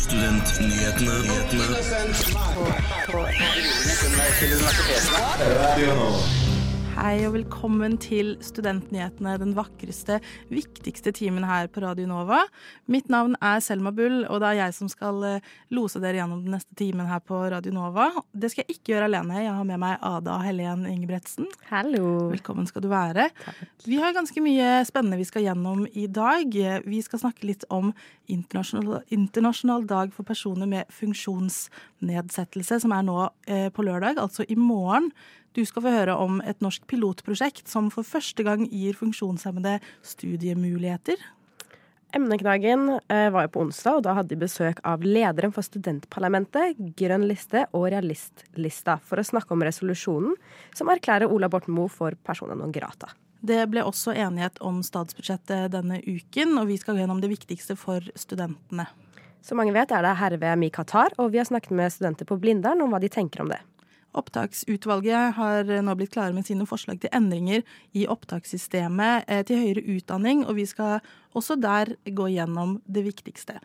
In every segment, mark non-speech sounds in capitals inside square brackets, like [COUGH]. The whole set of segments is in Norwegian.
Studentnyhetene. Hei og velkommen til Studentnyhetene, den vakreste, viktigste timen her på Radio Nova. Mitt navn er Selma Bull, og det er jeg som skal eh, lose dere gjennom den neste timen her på Radio Nova. Det skal jeg ikke gjøre alene. Jeg har med meg Ada Helen Ingebretsen. Hallo. Velkommen skal du være. Vi har ganske mye spennende vi skal gjennom i dag. Vi skal snakke litt om internasjonal, internasjonal dag for personer med funksjonsnedsettelse, som er nå eh, på lørdag, altså i morgen. Du skal få høre om et norsk pilotprosjekt som for første gang gir funksjonshemmede studiemuligheter. Emneknaggen eh, var jo på onsdag, og da hadde de besøk av lederen for studentparlamentet, Grønn liste og Realistlista, for å snakke om resolusjonen som erklærer Ola Borten Moe for persona non grata. Det ble også enighet om statsbudsjettet denne uken, og vi skal gå gjennom det viktigste for studentene. Som mange vet, er det herved Mi Qatar, og vi har snakket med studenter på Blindern om hva de tenker om det. Opptaksutvalget har nå blitt klare med sine forslag til endringer i opptakssystemet eh, til høyere utdanning, og vi skal også der gå gjennom det viktigste.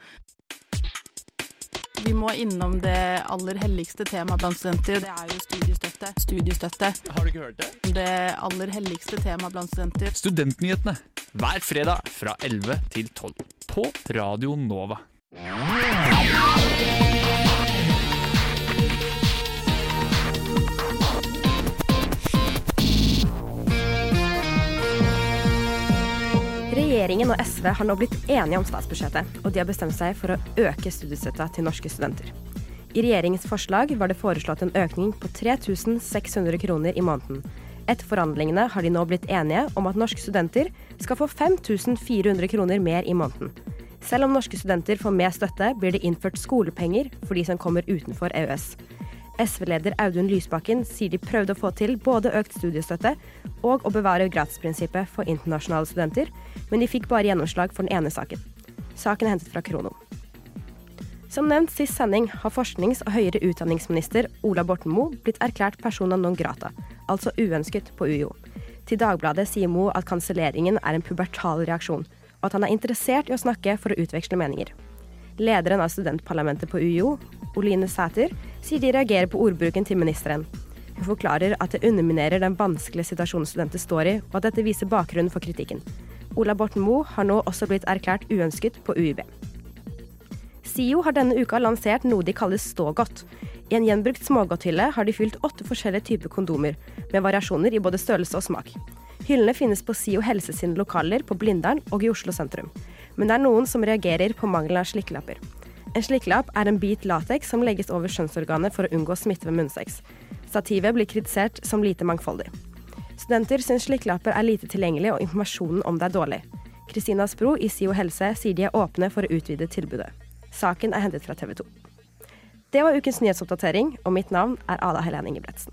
Vi må innom det aller helligste temaet blant studenter. Det er jo studiestøtte. Studiestøtte. Har du ikke hørt det? Det aller helligste temaet blant studenter. Studentnyhetene hver fredag fra 11 til 12 på Radio Nova. Regjeringen og SV har nå blitt enige om statsbudsjettet, og de har bestemt seg for å øke studiestøtta til norske studenter. I regjeringens forslag var det foreslått en økning på 3600 kroner i måneden. Etter forhandlingene har de nå blitt enige om at norske studenter skal få 5400 kroner mer i måneden. Selv om norske studenter får mer støtte, blir det innført skolepenger for de som kommer utenfor EØS. SV-leder Audun Lysbakken sier de prøvde å få til både økt studiestøtte og å bevare gratisprinsippet for internasjonale studenter, men de fikk bare gjennomslag for den ene saken. Saken er hentet fra Krono. Som nevnt sist sending har forsknings- og høyere utdanningsminister Ola Borten Moe blitt erklært persona non grata, altså uønsket på UiO. Til Dagbladet sier Moe at kanselleringen er en pubertal reaksjon, og at han er interessert i å snakke for å utveksle meninger. Lederen av studentparlamentet på UiO, Oline Sæter, sier de reagerer på ordbruken til ministeren. Hun forklarer at det underminerer den vanskelige situasjonen studenter står i, og at dette viser bakgrunnen for kritikken. Ola Borten Moe har nå også blitt erklært uønsket på UiB. SIO har denne uka lansert noe de kaller Stågodt. I en gjenbrukt smågodthylle har de fylt åtte forskjellige typer kondomer, med variasjoner i både størrelse og smak. Hyllene finnes på SIO Helse sine lokaler på Blindern og i Oslo sentrum. Men det er noen som reagerer på mangelen av slikkelapper. En slikkelapp er en bit lateks som legges over kjønnsorganet for å unngå smitte ved munnsex. Stativet blir kritisert som lite mangfoldig. Studenter syns slikkelapper er lite tilgjengelig og informasjonen om det er dårlig. Kristina Spro i SIO Helse sier de er åpne for å utvide tilbudet. Saken er hentet fra TV 2. Det var ukens nyhetsoppdatering, og mitt navn er Ada Helene Ingebretsen.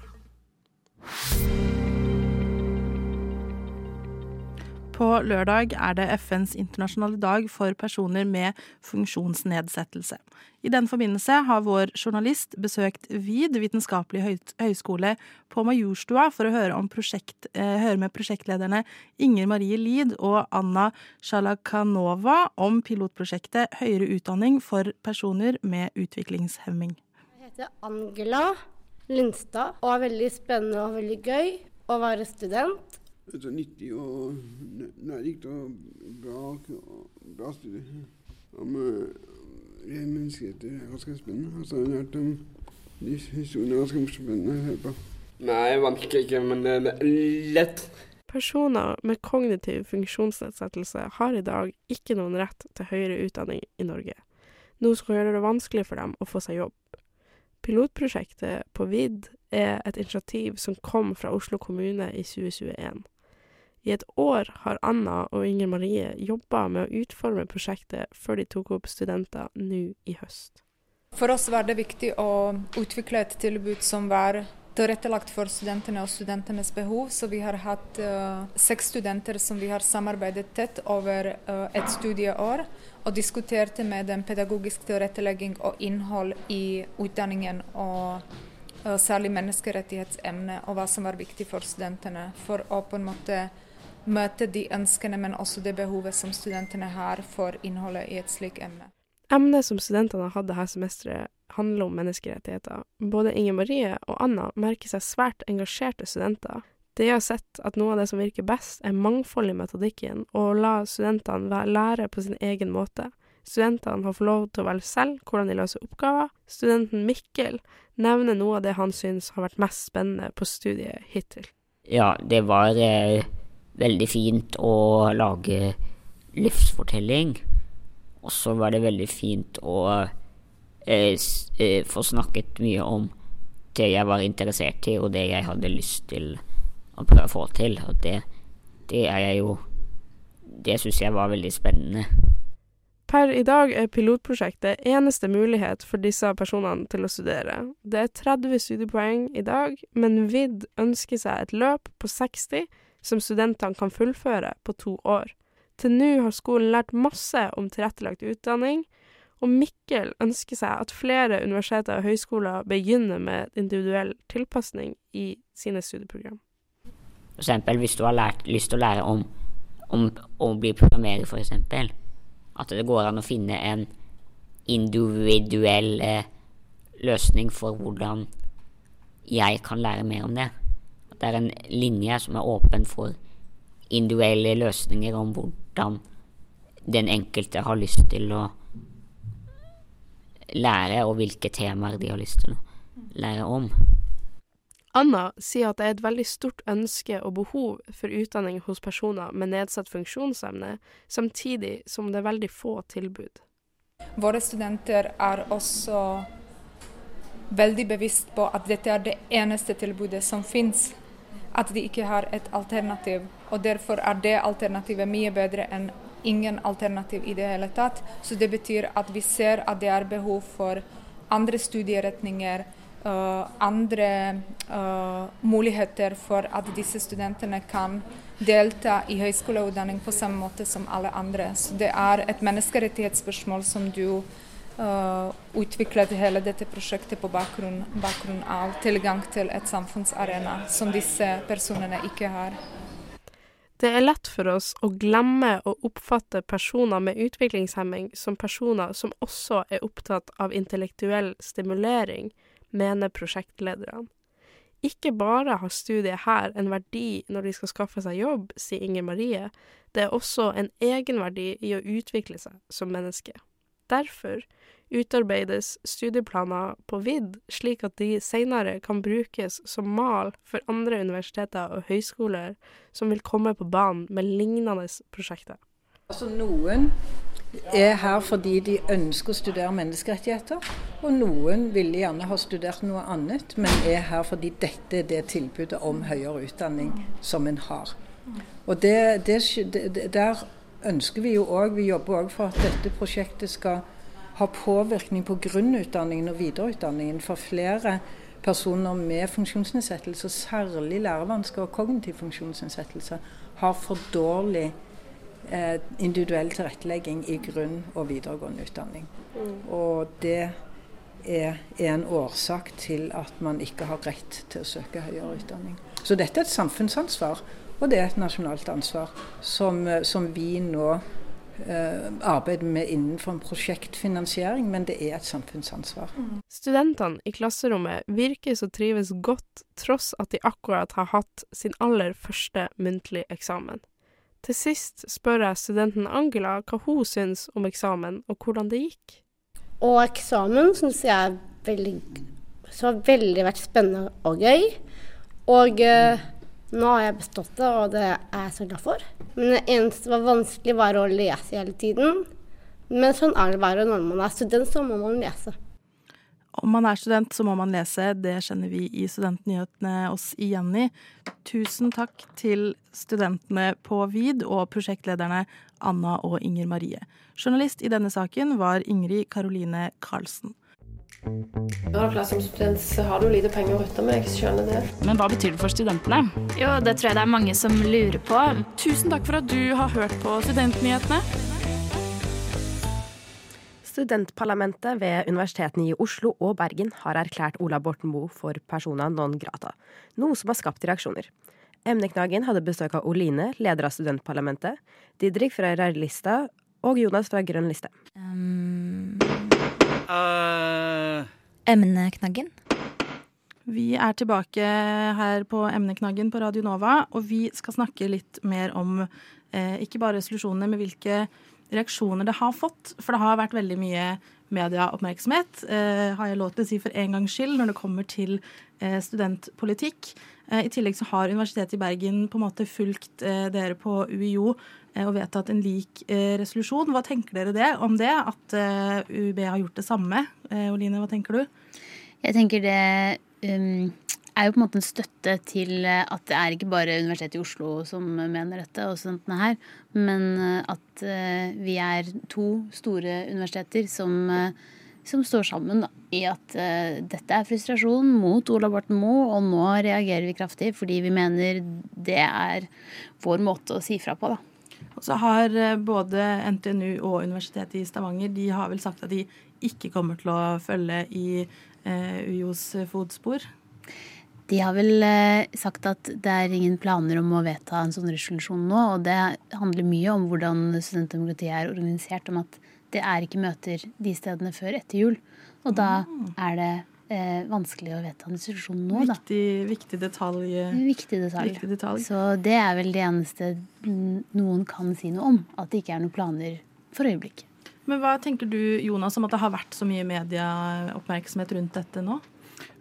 På lørdag er det FNs internasjonale dag for personer med funksjonsnedsettelse. I den forbindelse har vår journalist besøkt VID vitenskapelig høyskole på Majorstua for å høre, prosjekt, eh, høre med prosjektlederne Inger Marie Lid og Anna Sjalakanova om pilotprosjektet Høyere utdanning for personer med utviklingshemming. Jeg heter Angela Lindstad og er veldig spennende og veldig gøy å være student. Altså, nyttig og næ- lærerikt og bra, bra studie. Om uh, menneskeheter er ganske spennende. Altså, jeg har hørt om de historiene er ganske spennende å høre på. Nei, vanskelig ikke, men det er lett. Personer med kognitiv funksjonsnedsettelse har i dag ikke noen rett til høyere utdanning i Norge, noe som gjør det vanskelig for dem å få seg jobb. Pilotprosjektet på VID er et initiativ som kom fra Oslo kommune i 2021. I et år har Anna og Inger Marie jobba med å utforme prosjektet før de tok opp studenter nå i høst. For oss var det viktig å utvikle et tilbud som var tilrettelagt for studentene og studentenes behov. Så vi har hatt uh, seks studenter som vi har samarbeidet tett over uh, et studieår. Og diskuterte med dem pedagogisk tilrettelegging og innhold i utdanningen. og Særlig menneskerettighetsemne og hva som var viktig for studentene. For å på en måte møte de ønskene, men også det behovet som studentene har for innholdet i et slikt emne. Emnet som studentene hadde her semesteret, handler om menneskerettigheter. Både Inger Marie og Anna merker seg svært engasjerte studenter. De har sett at noe av det som virker best, er mangfold i metodikken, og å la studentene lære på sin egen måte. Studentene har fått lov til å velge selv hvordan de løser oppgaver. Studenten Mikkel nevner noe av det han syns har vært mest spennende på studiet hittil. Ja, det var eh, veldig fint å lage livsfortelling. Og så var det veldig fint å eh, eh, få snakket mye om det jeg var interessert i, og det jeg hadde lyst til å prøve å få til. Og det, det er jeg jo Det syns jeg var veldig spennende. Per i dag er pilotprosjektet eneste mulighet for disse personene til å studere. Det er 30 studiepoeng i dag, men VID ønsker seg et løp på 60 som studentene kan fullføre på to år. Til nå har skolen lært masse om tilrettelagt utdanning, og Mikkel ønsker seg at flere universiteter og høyskoler begynner med individuell tilpasning i sine studieprogram. For eksempel hvis du har lært, lyst til å lære om, om å bli programmerer, for eksempel at det går an å finne en individuell eh, løsning for hvordan jeg kan lære mer om det. At det er en linje som er åpen for individuelle løsninger om hvordan den enkelte har lyst til å lære, og hvilke temaer de har lyst til å lære om. Anna sier at det er et veldig stort ønske og behov for utdanning hos personer med nedsatt funksjonsevne, samtidig som det er veldig få tilbud. Våre studenter er også veldig bevisst på at dette er det eneste tilbudet som finnes. At de ikke har et alternativ. Og derfor er det alternativet mye bedre enn ingen alternativ i det hele tatt. Så det betyr at vi ser at det er behov for andre studieretninger andre muligheter for at disse studentene kan delta i høyskoleutdanning på samme måte som alle andre. Så det er et menneskerettighetsspørsmål som du uh, utviklet hele dette prosjektet på bakgrunn, bakgrunn av tilgang til et samfunnsarena som disse personene ikke har. Det er lett for oss å glemme å oppfatte personer med utviklingshemming som personer som også er opptatt av intellektuell stimulering, mener prosjektlederne. Ikke bare har studiet her en verdi når de skal skaffe seg jobb, sier Inger Marie, det er også en egenverdi i å utvikle seg som menneske. Derfor utarbeides studieplaner på VID, slik at de senere kan brukes som mal for andre universiteter og høyskoler som vil komme på banen med lignende prosjekter. Altså Noen er her fordi de ønsker å studere menneskerettigheter. Og noen ville gjerne ha studert noe annet, men er her fordi dette er det tilbudet om høyere utdanning som en har. Og det, det, Der ønsker vi jo òg, vi jobber òg for at dette prosjektet skal ha påvirkning på grunnutdanningen og videreutdanningen for flere personer med funksjonsnedsettelse, særlig lærevansker og kognitiv funksjonsnedsettelse, har for dårlig eh, individuell tilrettelegging i grunn- og videregående utdanning. Mm. Og det er en årsak til at man ikke har rett til å søke høyere utdanning. Så dette er et samfunnsansvar, og det er et nasjonalt ansvar som, eh, som vi nå eh, arbeider med innenfor en prosjektfinansiering, men det er et samfunnsansvar. Mm. Studentene i klasserommet virker så trives godt, tross at de akkurat har hatt sin aller første muntlige eksamen. Til sist spør jeg studenten Angela hva hun syns om eksamen, og hvordan det gikk. Og eksamen syns jeg veldig, har veldig vært spennende og gøy. Og eh, nå har jeg bestått det, og det er jeg så glad for. Men det eneste som var vanskelig, var å lese hele tiden. Men sånn er det bare når man er student, så må man lese. Om man er student, så må man lese. Det kjenner vi i Studentnyhetene oss igjen i. Tusen takk til studentene på VID og prosjektlederne Anna og Inger Marie. Journalist i denne saken var Ingrid Karoline Karlsen. Når du som student, så har du lite penger å rutte med. Jeg skjønner det. Men hva betyr det for studentene? Jo, det tror jeg det er mange som lurer på. Tusen takk for at du har hørt på Studentnyhetene. Studentparlamentet ved universitetene i Oslo og Bergen har erklært Ola Borten Moe for persona non grata, noe som har skapt reaksjoner. Emneknaggen hadde besøk av Oline, leder av studentparlamentet, Didrik fra Røyrlista og Jonas fra Grønn liste. Um, Uh, emneknaggen. Vi er tilbake her på emneknaggen på Radio Nova, og vi skal snakke litt mer om eh, ikke bare resolusjonene, men hvilke reaksjoner det har fått. For det har vært veldig mye medieoppmerksomhet, eh, har jeg lov til å si for en gangs skyld, når det kommer til eh, studentpolitikk. Eh, I tillegg så har Universitetet i Bergen på en måte fulgt eh, dere på UiO eh, og vedtatt en lik eh, resolusjon. Hva tenker dere det, om det, at UiB har gjort det samme? Oline, hva tenker du? Jeg tenker det um, er jo på en måte en støtte til eh, at det er ikke bare Universitetet i Oslo som mener dette, og studentene her, men eh, at eh, vi er to store universiteter som, som står sammen da, i at dette er frustrasjon mot Ola Borten Moe, og nå reagerer vi kraftig fordi vi mener det er vår måte å si fra på. da. Og så har både NTNU og Universitetet i Stavanger de har vel sagt at de ikke kommer til å følge i eh, UiOs fotspor. De har vel eh, sagt at det er ingen planer om å vedta en sånn resolusjon nå. Og det handler mye om hvordan studentdemokratiet er organisert. Om at det er ikke møter de stedene før etter jul. Og da er det eh, vanskelig å vedta en resolusjon nå, da. Viktig, viktig detalj. eh, Viktig detalj. Viktig detalj. Så det er vel det eneste noen kan si noe om. At det ikke er noen planer for øyeblikket. Men hva tenker du, Jonas, om at det har vært så mye medieoppmerksomhet rundt dette nå?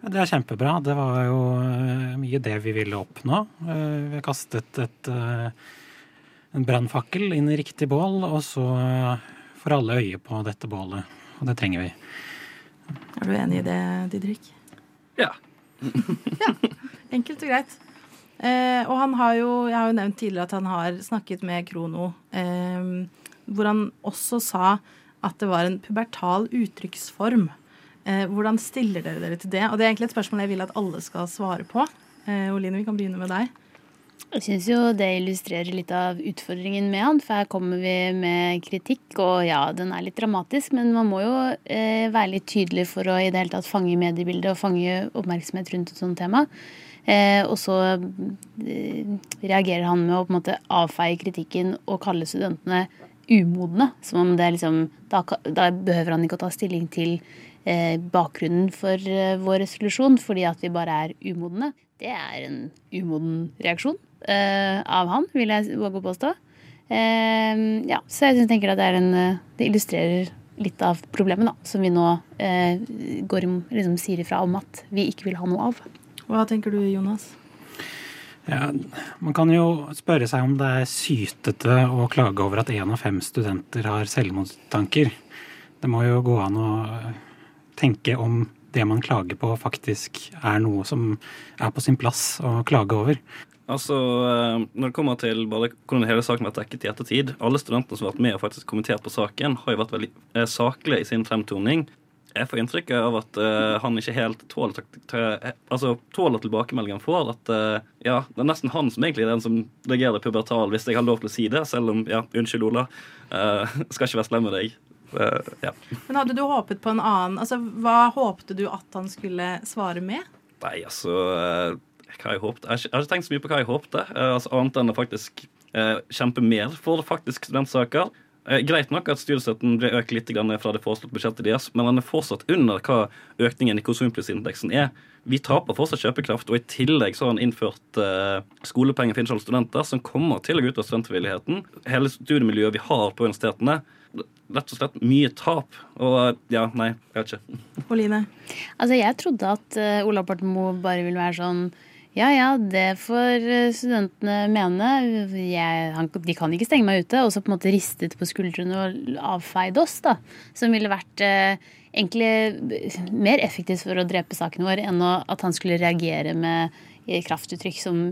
Det er kjempebra. Det var jo eh, mye det vi ville oppnå. Eh, Vi har kastet et, eh, en brannfakkel inn i riktig bål, og så får alle øye på dette bålet. Og det trenger vi. Er du enig i det, Didrik? Ja. [LAUGHS] Enkelt og greit. Eh, og han har jo, jeg har jo nevnt tidligere at han har snakket med Krono, eh, hvor han også sa at det var en pubertal uttrykksform. Eh, hvordan stiller dere dere til det? Og det er egentlig et spørsmål jeg vil at alle skal svare på. Eh, Oline, vi kan begynne med deg. Jeg syns jo det illustrerer litt av utfordringen med han, for her kommer vi med kritikk, og ja, den er litt dramatisk, men man må jo eh, være litt tydelig for å i det hele tatt fange mediebildet og fange oppmerksomhet rundt et sånt tema. Eh, og så eh, reagerer han med å på en måte avfeie kritikken og kalle studentene umodne. Som om det er liksom Da, da behøver han ikke å ta stilling til bakgrunnen for eh, vår resolusjon, fordi at vi bare er umodne. Det er en umoden reaksjon eh, av han, vil jeg våge å påstå. Eh, ja, så jeg tenker at det, er en, eh, det illustrerer litt av problemet da, som vi nå eh, går, liksom, sier ifra om at vi ikke vil ha noe av. Hva tenker du, Jonas? Ja, man kan jo spørre seg om det er sytete å klage over at én av fem studenter har selvmordstanker. Det må jo gå an å tenke om det man klager på, faktisk er noe som er på sin plass å klage over. Altså, eh, Når det kommer til bare hvordan hele saken har vært dekket i ettertid Alle studentene som har vært med og faktisk kommentert på saken, har jo vært veldig eh, saklige i sin fremtoning. Jeg får inntrykk av at uh, han ikke helt tåler, altså, tåler tilbakemeldingen han får. At uh, ja, det er nesten han som egentlig er den som reagerer pubertal, hvis jeg har lov til å si det. Selv om ja, unnskyld, Ola. uh, [LAUGHS] skal ikke være slem med deg. Eh, ja. Men hadde du håpet på en annen Altså, Hva håpte du at han skulle svare med? Nei, altså eh, Hva jeg håpte? Jeg har ikke, tenkt så mye på hva jeg håpte, eh, altså, annet enn å faktisk kjempe mer for faktisk studentsaker. Greit nok at studiestøtten ble økt litt grann fra det foreslåtte budsjettet deres, men den er fortsatt under hva økningen i konsumprisindeksen er. Vi taper fortsatt kjøpekraft, og i tillegg så har han innført eh, skolepenger for studenter, som kommer til å gå ut av studentfrivilligheten. Hele studiemiljøet vi har på universitetene, rett og slett mye tap. Og ja, nei, jeg vet ikke. Oline? Altså, jeg trodde at uh, Ola Borten Moe bare ville være sånn ja ja, det får eh, studentene mene. Jeg, han, de kan ikke stenge meg ute. Og så på en måte ristet på skuldrene og avfeide oss, da. Som ville vært eh, egentlig mer effektivt for å drepe saken vår enn å, at han skulle reagere med eh, kraftuttrykk som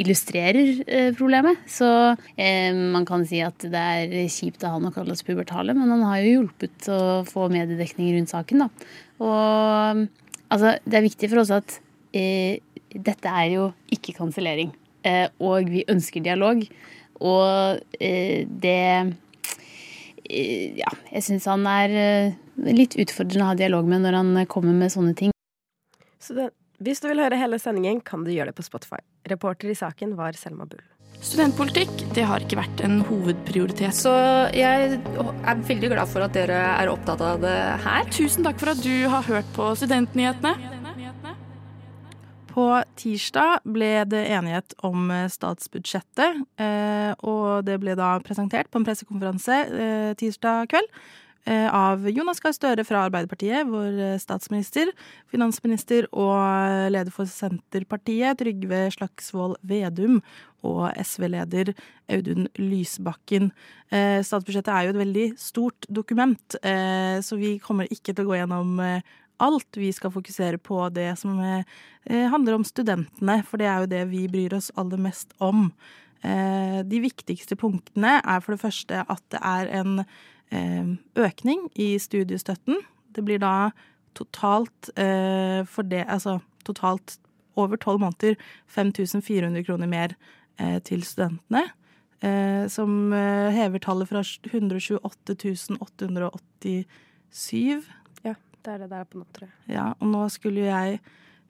illustrerer eh, problemet. Så eh, man kan si at det er kjipt av han å kalle oss pubertale, men han har jo hjulpet å få mediedekning rundt saken, da. Og altså, det er viktig for oss at eh, dette er jo ikke kansellering. Eh, og vi ønsker dialog. Og eh, det Ja, jeg syns han er litt utfordrende å ha dialog med når han kommer med sånne ting. Så det, hvis du vil høre hele sendingen, kan du gjøre det på Spotify. Reporter i saken var Selma Bull. Studentpolitikk det har ikke vært en hovedprioritet. Så jeg er veldig glad for at dere er opptatt av det her. Tusen takk for at du har hørt på Studentnyhetene. På tirsdag ble det enighet om statsbudsjettet, eh, og det ble da presentert på en pressekonferanse eh, tirsdag kveld av Jonas Gahr Støre fra Arbeiderpartiet, vår statsminister, finansminister og leder for Senterpartiet, Trygve Slagsvold Vedum, og SV-leder Audun Lysbakken. Statsbudsjettet er jo et veldig stort dokument, så vi kommer ikke til å gå gjennom alt. Vi skal fokusere på det som handler om studentene, for det er jo det vi bryr oss aller mest om. De viktigste punktene er for det første at det er en økning i studiestøtten. Det blir da totalt for det Altså totalt over tolv måneder 5400 kroner mer til studentene. Som hever tallet fra 128 887 Ja, det er det der på nå, tror jeg. ja, og nå skulle jeg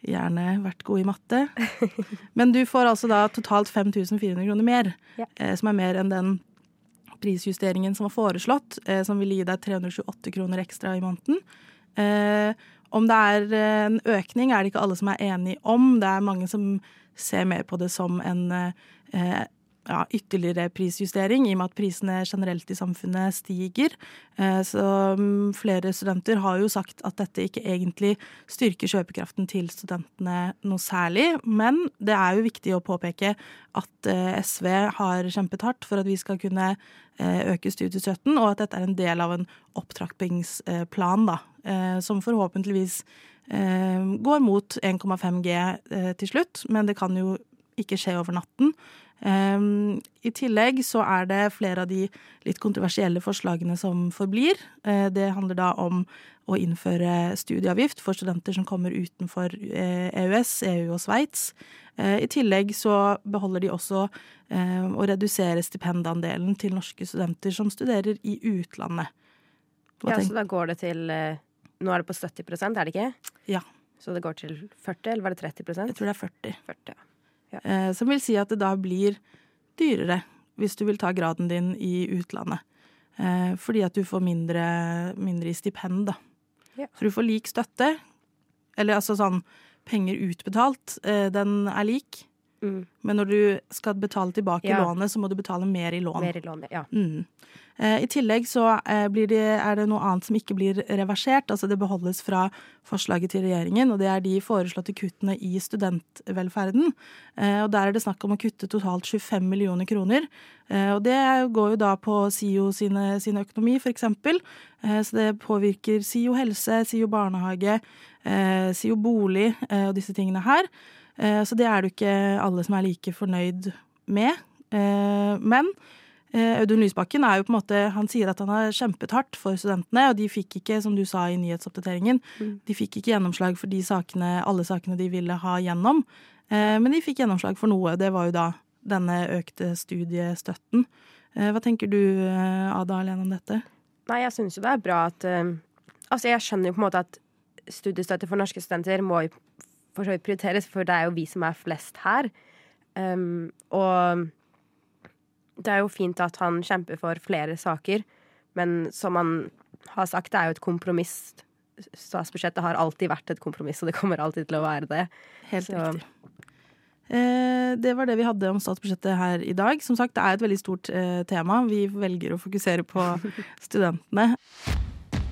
gjerne vært god i matte. [LAUGHS] Men du får altså da totalt 5400 kroner mer, Ja. eh, som er mer enn den prisjusteringen som var foreslått, eh, som ville gi deg 328 kroner ekstra i måneden. Eh, om det er eh, en økning, er det ikke alle som er enige om. Det er mange som ser mer på det som en eh, ja, ytterligere prisjustering, i og med at prisene generelt i samfunnet stiger. Eh, Så mm, flere studenter har jo sagt at dette ikke egentlig styrker kjøpekraften til studentene noe særlig. Men det er jo viktig å påpeke at eh, SV har kjempet hardt for at vi skal kunne eh, øke studiestøtten, og at dette er en del av en opptrappingsplan, da, som forhåpentligvis går mot 1,5 G eh, til slutt. Men det kan jo ikke skje over natten. Um, I tillegg så er det flere av de litt kontroversielle forslagene som forblir. Uh, det handler da om å innføre studieavgift for studenter som kommer utenfor eh, EØS, EU og Sveits. Uh, I tillegg så beholder de også uh, å redusere stipendandelen til norske studenter som studerer i utlandet. Hva Ja, tenker? så da går det til Nå er det på 70% er det ikke? Ja. Så det går til 40, eller var det 30% Jeg tror det er 40. 40 ja. Eh, som vil si at det da blir dyrere hvis du vil ta graden din i utlandet. Eh, fordi at du får mindre, mindre i stipend, da. Ja. Så du får lik støtte. Eller altså sånn penger utbetalt, eh, den er lik. Mm. Men når du skal betale tilbake Ja. lånet, så må du betale mer i lån. Mer i lån, ja. Mm. Eh, I tillegg så eh, blir det, er det noe annet som ikke blir reversert. Altså det beholdes fra forslaget til regjeringen, og det er de foreslåtte kuttene i studentvelferden. Eh, Og der er det snakk om å kutte totalt 25 millioner kroner. Eh, Og det går jo da på SIO sine, sin økonomi, eksempel. Eh, Så det påvirker SIO helse, SIO barnehage, eh, SIO bolig eh, og disse tingene her. Eh, Så det er det jo ikke alle som er like fornøyd med. Eh, Men eh, Audun Lysbakken er jo på en måte, han sier at han har kjempet hardt for studentene, og de fikk ikke, som du sa i nyhetsoppdateringen, de fikk ikke gjennomslag for de sakene, alle sakene de ville ha gjennom. Men de fikk gjennomslag for noe. Det var jo da denne økte studiestøtten. Hva tenker du, Ada Alene, om dette? Nei, jeg syns jo det er bra at Altså, jeg skjønner jo på en måte at studiestøtte for norske studenter må for så vidt prioriteres, for det er jo vi som er flest her. Um, og det er jo fint at han kjemper for flere saker, men som han har sagt, det er jo et kompromiss. Statsbudsjettet har alltid vært et kompromiss, og det kommer alltid til å være det. Helt Så- riktig. Eh, Det var det vi hadde om statsbudsjettet her i dag. Som sagt, det er et veldig stort eh, tema. Vi velger å fokusere på [LAUGHS] studentene.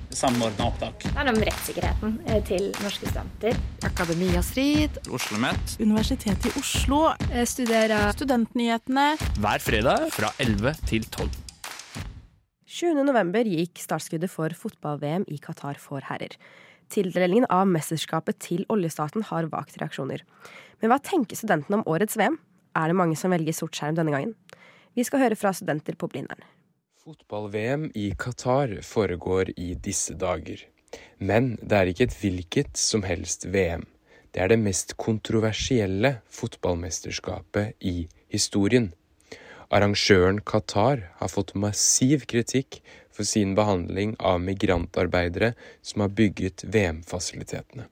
Samordna opptak. Det handler om rettssikkerheten eh, til norske studenter. Akademia Strid. Oslo Met Universitetet i Oslo. Studerer Studentnyhetene. hver fredag fra 11 til 12. 20. november gikk startskuddet for fotball-VM i Qatar for herrer. Tildelingen av mesterskapet til oljestaten har vakt reaksjoner. Men hva tenker studentene om årets VM? Er det mange som velger sort skjerm denne gangen? Vi skal høre fra studenter på Blindern. Fotball-VM i Qatar foregår i disse dager. Men det er ikke et hvilket som helst VM. Det er det mest kontroversielle fotballmesterskapet i historien. Arrangøren Qatar har fått massiv kritikk for sin behandling av migrantarbeidere som har bygget VM-fasilitetene.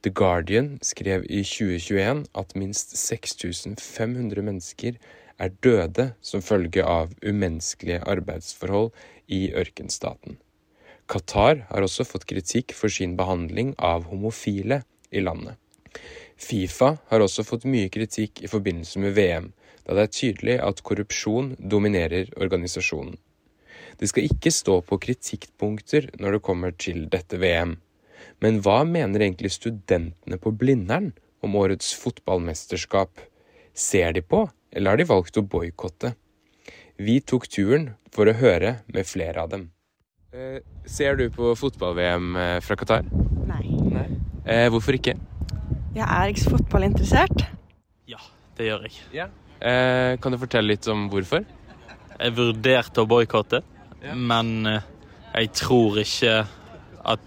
The Guardian skrev i 2021 at minst 6500 mennesker er døde som følge av umenneskelige arbeidsforhold i ørkenstaten. Qatar har også fått kritikk for sin behandling av homofile i landet. Fifa har også fått mye kritikk i forbindelse med VM, da det er tydelig at korrupsjon dominerer organisasjonen. Det skal ikke stå på kritikkpunkter når det kommer til dette VM. Men hva mener egentlig studentene på Blindern om årets fotballmesterskap? Ser de på, eller har de valgt å boikotte? Vi tok turen for å høre med flere av dem. Eh, ser du på fotball-VM eh, fra Qatar? Nei. Eh, hvorfor ikke? Jeg er ikke så fotballinteressert. Det gjør jeg. Eh, kan du fortelle litt om hvorfor? Jeg vurderte å boikotte, men eh, jeg tror ikke at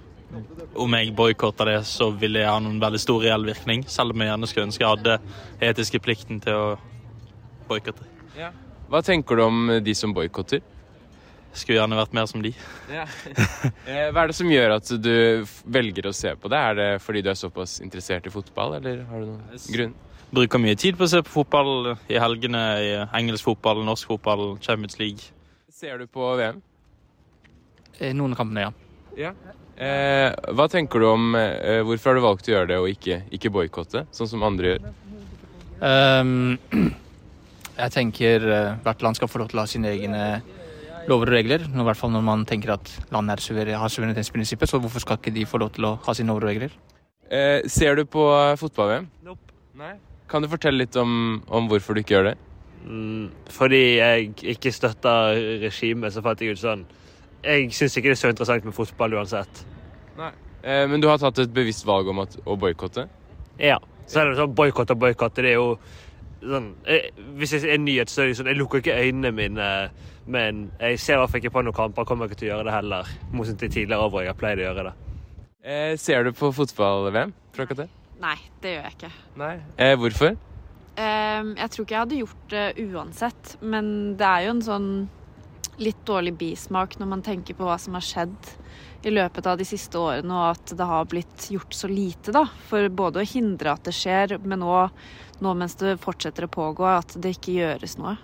om jeg boikotta det, så ville jeg ha noen veldig stor reell virkning. Selv om jeg gjerne skulle ønske jeg hadde etiske plikten til å boikotte. Hva tenker du om de som boikotter? Skulle gjerne vært mer som de. Ja. [LAUGHS] Hva er det som gjør at du velger å se på det? Er det fordi du er såpass interessert i fotball, eller har du noen grunn? Bruker mye tid på å se på fotball i helgene. i Engelsk fotball, norsk fotball, Champions League. Ser du på VM? Noen av kampene, ja. Ja. Eh, hva tenker du om eh, Hvorfor har du valgt å gjøre det og ikke, ikke boikotte, sånn som andre gjør? Ehm, [CLEARS THROAT] jeg tenker eh, hvert land skal få lov til å ha sine egne lover og regler. Nå, I hvert fall når man tenker at landet er suver har suverenitetsprinsippet, så hvorfor skal ikke de få lov til å ha sine lover og regler? Eh, ser du på eh, fotball-VM? Nei. Kan du fortelle litt om, om hvorfor du ikke gjør det? Mm, fordi jeg ikke støtter regimet, så fant jeg ut sånn Jeg syns ikke det er så interessant med fotball uansett. Nei. Eh, men du har tatt et bevisst valg om at, å boikotte? Ja. Så er det sånn boikott og boikott. Det er jo sånn jeg, Hvis jeg er nyhet, så det sånn Jeg lukker ikke øynene mine, men jeg ser i hvert fall ikke på noen kamper. Kommer ikke til å gjøre det heller. Motsatt til tidligere år hvor jeg har pleid å gjøre det. Eh, ser du på fotball-VM fra Qatar? Nei, det gjør jeg ikke. Nei. Eh, hvorfor? Eh, jeg tror ikke jeg hadde gjort det uansett, men det er jo en sånn litt dårlig bismak når man tenker på hva som har skjedd i løpet av de siste årene, og at det har blitt gjort så lite, da. For både å hindre at det skjer, men òg nå mens det fortsetter å pågå, at det ikke gjøres noe.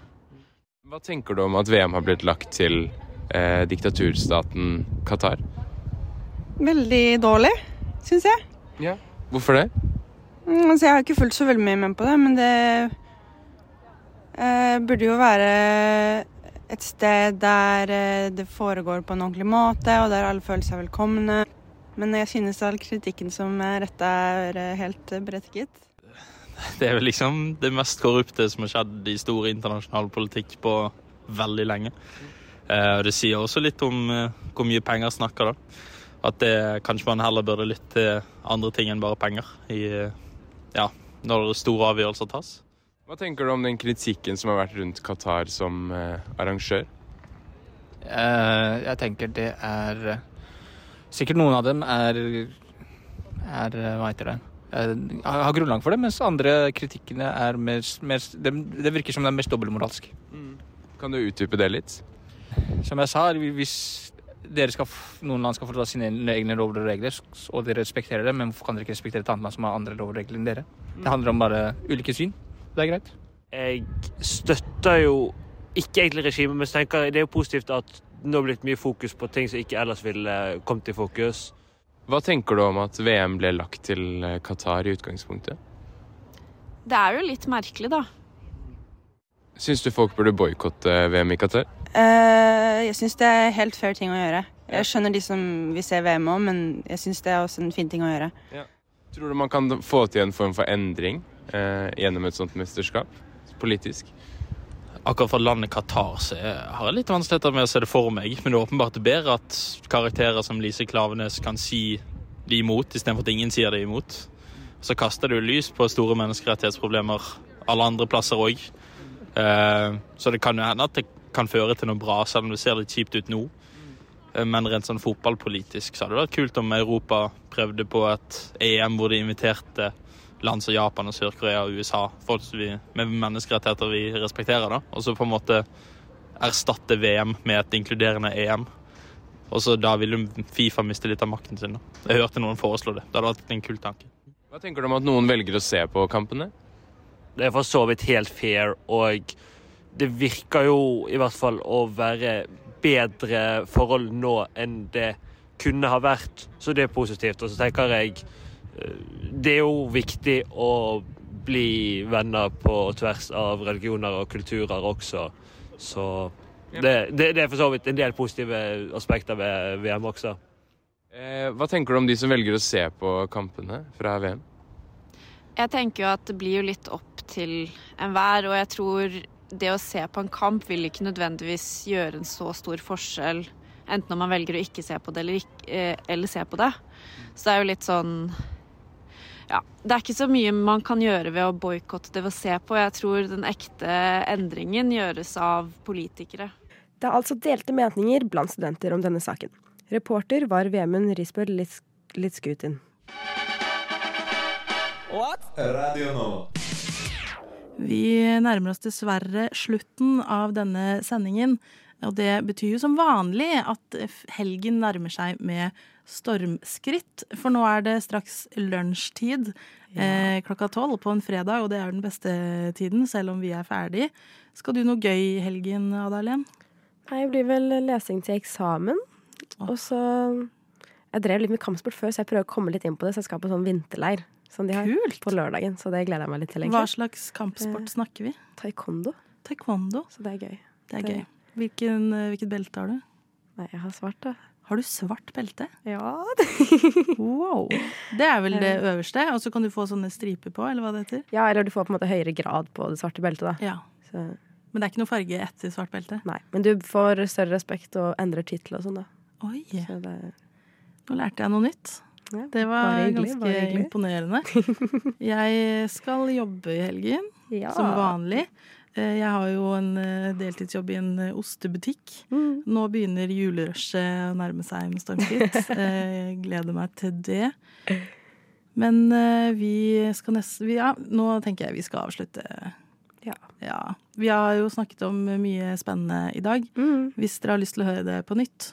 Hva tenker du om at VM har blitt lagt til eh, diktaturstaten Qatar? Veldig dårlig, syns jeg. Ja. Hvorfor det? Mm, altså, jeg har ikke fulgt så veldig mye med på det, men det eh, burde jo være et sted der eh, det foregår på en ordentlig måte, og der alle føler seg velkomne. Men jeg synes all kritikken som er retta, er eh, helt eh, berettiget. [LAUGHS] Det er vel liksom det mest korrupte som har skjedd i stor internasjonal politikk på veldig lenge. Eh, og Det sier også litt om eh, hvor mye penger snakker, da. At det kanskje man heller burde lytte til andre ting enn bare penger i, eh, ja, når store avgjørelser tas. Hva tenker du om den kritikken som har vært rundt Qatar som arrangør? Eh, jeg tenker det er Sikkert noen av dem er, er Hva heter det? Eh, har har grunnlag for det, mens andre kritikkene er mer, mer det, det virker som det er mest dobbeltmoralsk. Kan du utdype det litt? Som jeg sa, hvis dere skal, noen land skal få ta sine egne lover og regler, og dere respekterer det, men hvorfor kan dere ikke respektere et annet land som har andre lover og regler enn dere? Det handler om bare ulike syn. Det er greit. Jeg støtter jo ikke egentlig regimet, men tenker det er jo positivt at det nå er blitt mye fokus på ting som ikke ellers ville kommet i fokus. Hva tenker du om at VM ble lagt til eh, Qatar i utgangspunktet? Det er jo litt merkelig, da. Syns du folk burde boikotte VM i Qatar? Uh, jeg syns det er helt fair ting å gjøre. Jeg skjønner de som vil se VM òg, men jeg syns det er også en fin ting å gjøre. Tror du man kan få til en form for endring uh, gjennom et sånt mesterskap? Politisk? Akkurat for landet Qatar så jeg har jeg litt vanskeligheter med å se det for meg. Men det er åpenbart bedre at karakterer som Lise Klavenes kan si de imot, istedenfor at ingen sier det imot. Så kaster det jo lys på store menneskerettighetsproblemer alle andre plasser òg. Så det kan jo hende at det kan føre til noe bra, selv om det ser litt kjipt ut nå. Eh, Men rent sånn fotballpolitisk så hadde det vært kult om Europa prøvde på et EM hvor de inviterte land som Japan og Sør-Korea og USA, folk vi, med menneskerettigheter vi respekterer, da. Og så på en måte erstatte VM med et inkluderende EM. Og så da ville Fifa miste litt av makten sin. da. Jeg hørte noen foreslå det. Det hadde vært en kul tanke. Hva tenker du om at noen velger å se på kampene? Det er for så vidt helt fair, og det virker jo i hvert fall å være bedre forhold nå enn det kunne ha vært, så det er positivt. Og så tenker jeg det er jo viktig å bli venner på tvers av religioner og kulturer også. Så det, det, det er for så vidt en del positive aspekter ved VM også. Eh, hva tenker du om de som velger å se på kampene fra VM? Jeg tenker jo at det blir jo litt opp til enhver, og jeg tror det å se på en kamp vil ikke nødvendigvis gjøre en så stor forskjell, enten om man velger å ikke se på det eller, ikke, eh, eller se på det. Så det er jo litt sånn ja, Det er ikke så mye man kan gjøre ved å boikotte det ved å se på. Jeg tror den ekte endringen gjøres av politikere. Det er altså delte meninger blant studenter om denne saken. Reporter var Vemund Risbør Litskutin. Radio Vi nærmer oss dessverre slutten av denne sendingen. Og det betyr jo som vanlig at helgen nærmer seg med stormskritt. For nå er det straks lunsjtid eh, klokka tolv på en fredag, og det er den beste tiden, selv om vi er ferdig. Skal du noe gøy i helgen, Ada-Len? Nei, det blir vel lesing til eksamen. Og så Jeg drev litt med kampsport før, så jeg prøver å komme litt inn på det. Så jeg skal på sånn vinterleir som de har Kult. på lørdagen. Så det gleder jeg meg litt til. egentlig. Hva slags kampsport snakker vi? Taekwondo. Taekwondo. Så det er gøy. Det er gøy. Hvilken, eh, hvilket belte har du? Nei, jeg har svart, da. Har du svart belte? Ja. [LAUGHS] [LAUGHS] wow. Det er vel det øverste, og så kan du få sånne striper på, eller hva det heter? Ja, eller du får på en måte høyere grad på det svarte beltet, da. Ja. Så. Men det er ikke noe farge etter svart belte? Nei, men du får større respekt og endrer tittel og sånn, da. Oi. Så det... Nå lærte jeg noe nytt. Ja, det var hyggelig, ganske imponerende. [LAUGHS] Jeg skal jobbe i helgen, ja. som vanlig. Eh, jeg har jo en eh, deltidsjobb i en eh, ostebutikk. Mm. Nå begynner julerushet å nærme seg med stormskritt. [LAUGHS] Jeg gleder meg til det. Men vi skal nesten Ja, nå tenker jeg vi skal avslutte. Ja. ja. Vi har jo snakket om mye spennende i dag. Mm. Hvis dere har lyst til å høre det på nytt,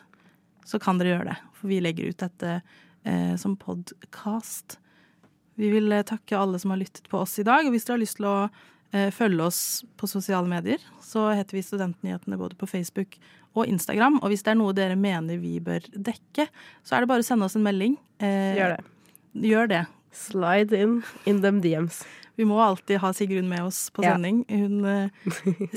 så kan dere gjøre det. For vi legger ut dette eh, som podkast. Vi vil takke alle som har lyttet på oss i dag. Og hvis dere har lyst til å følge oss på sosiale medier. Så heter vi Studentnyhetene både på Facebook og Instagram. Og hvis det er noe dere mener vi bør dekke, så er det bare å sende oss en melding. Eh, gjør det. Gjør det. Slide in in them DMs. Vi må alltid ha Sigrun med oss på sending. Ja. Hun uh,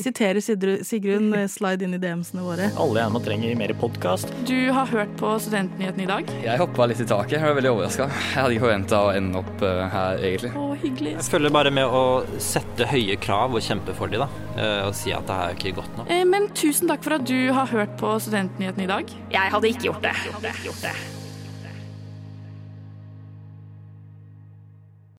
siterer Sigrun uh, slide inn i DM-ene våre. Alle gjerne trenger mer podkast. Du har hørt på Studentnyhetene i dag? Jeg hoppa litt i taket. Jeg var veldig overraska. Jeg hadde ikke forventa å ende opp uh, her, egentlig. Å, hyggelig. Jeg følger bare med å sette høye krav og kjempe for dem, da. Og si at det her er ikke godt nok. Men tusen takk for at du har hørt på Studentnyhetene i dag. Jeg hadde ikke gjort det. Hadde ikke Gjort det.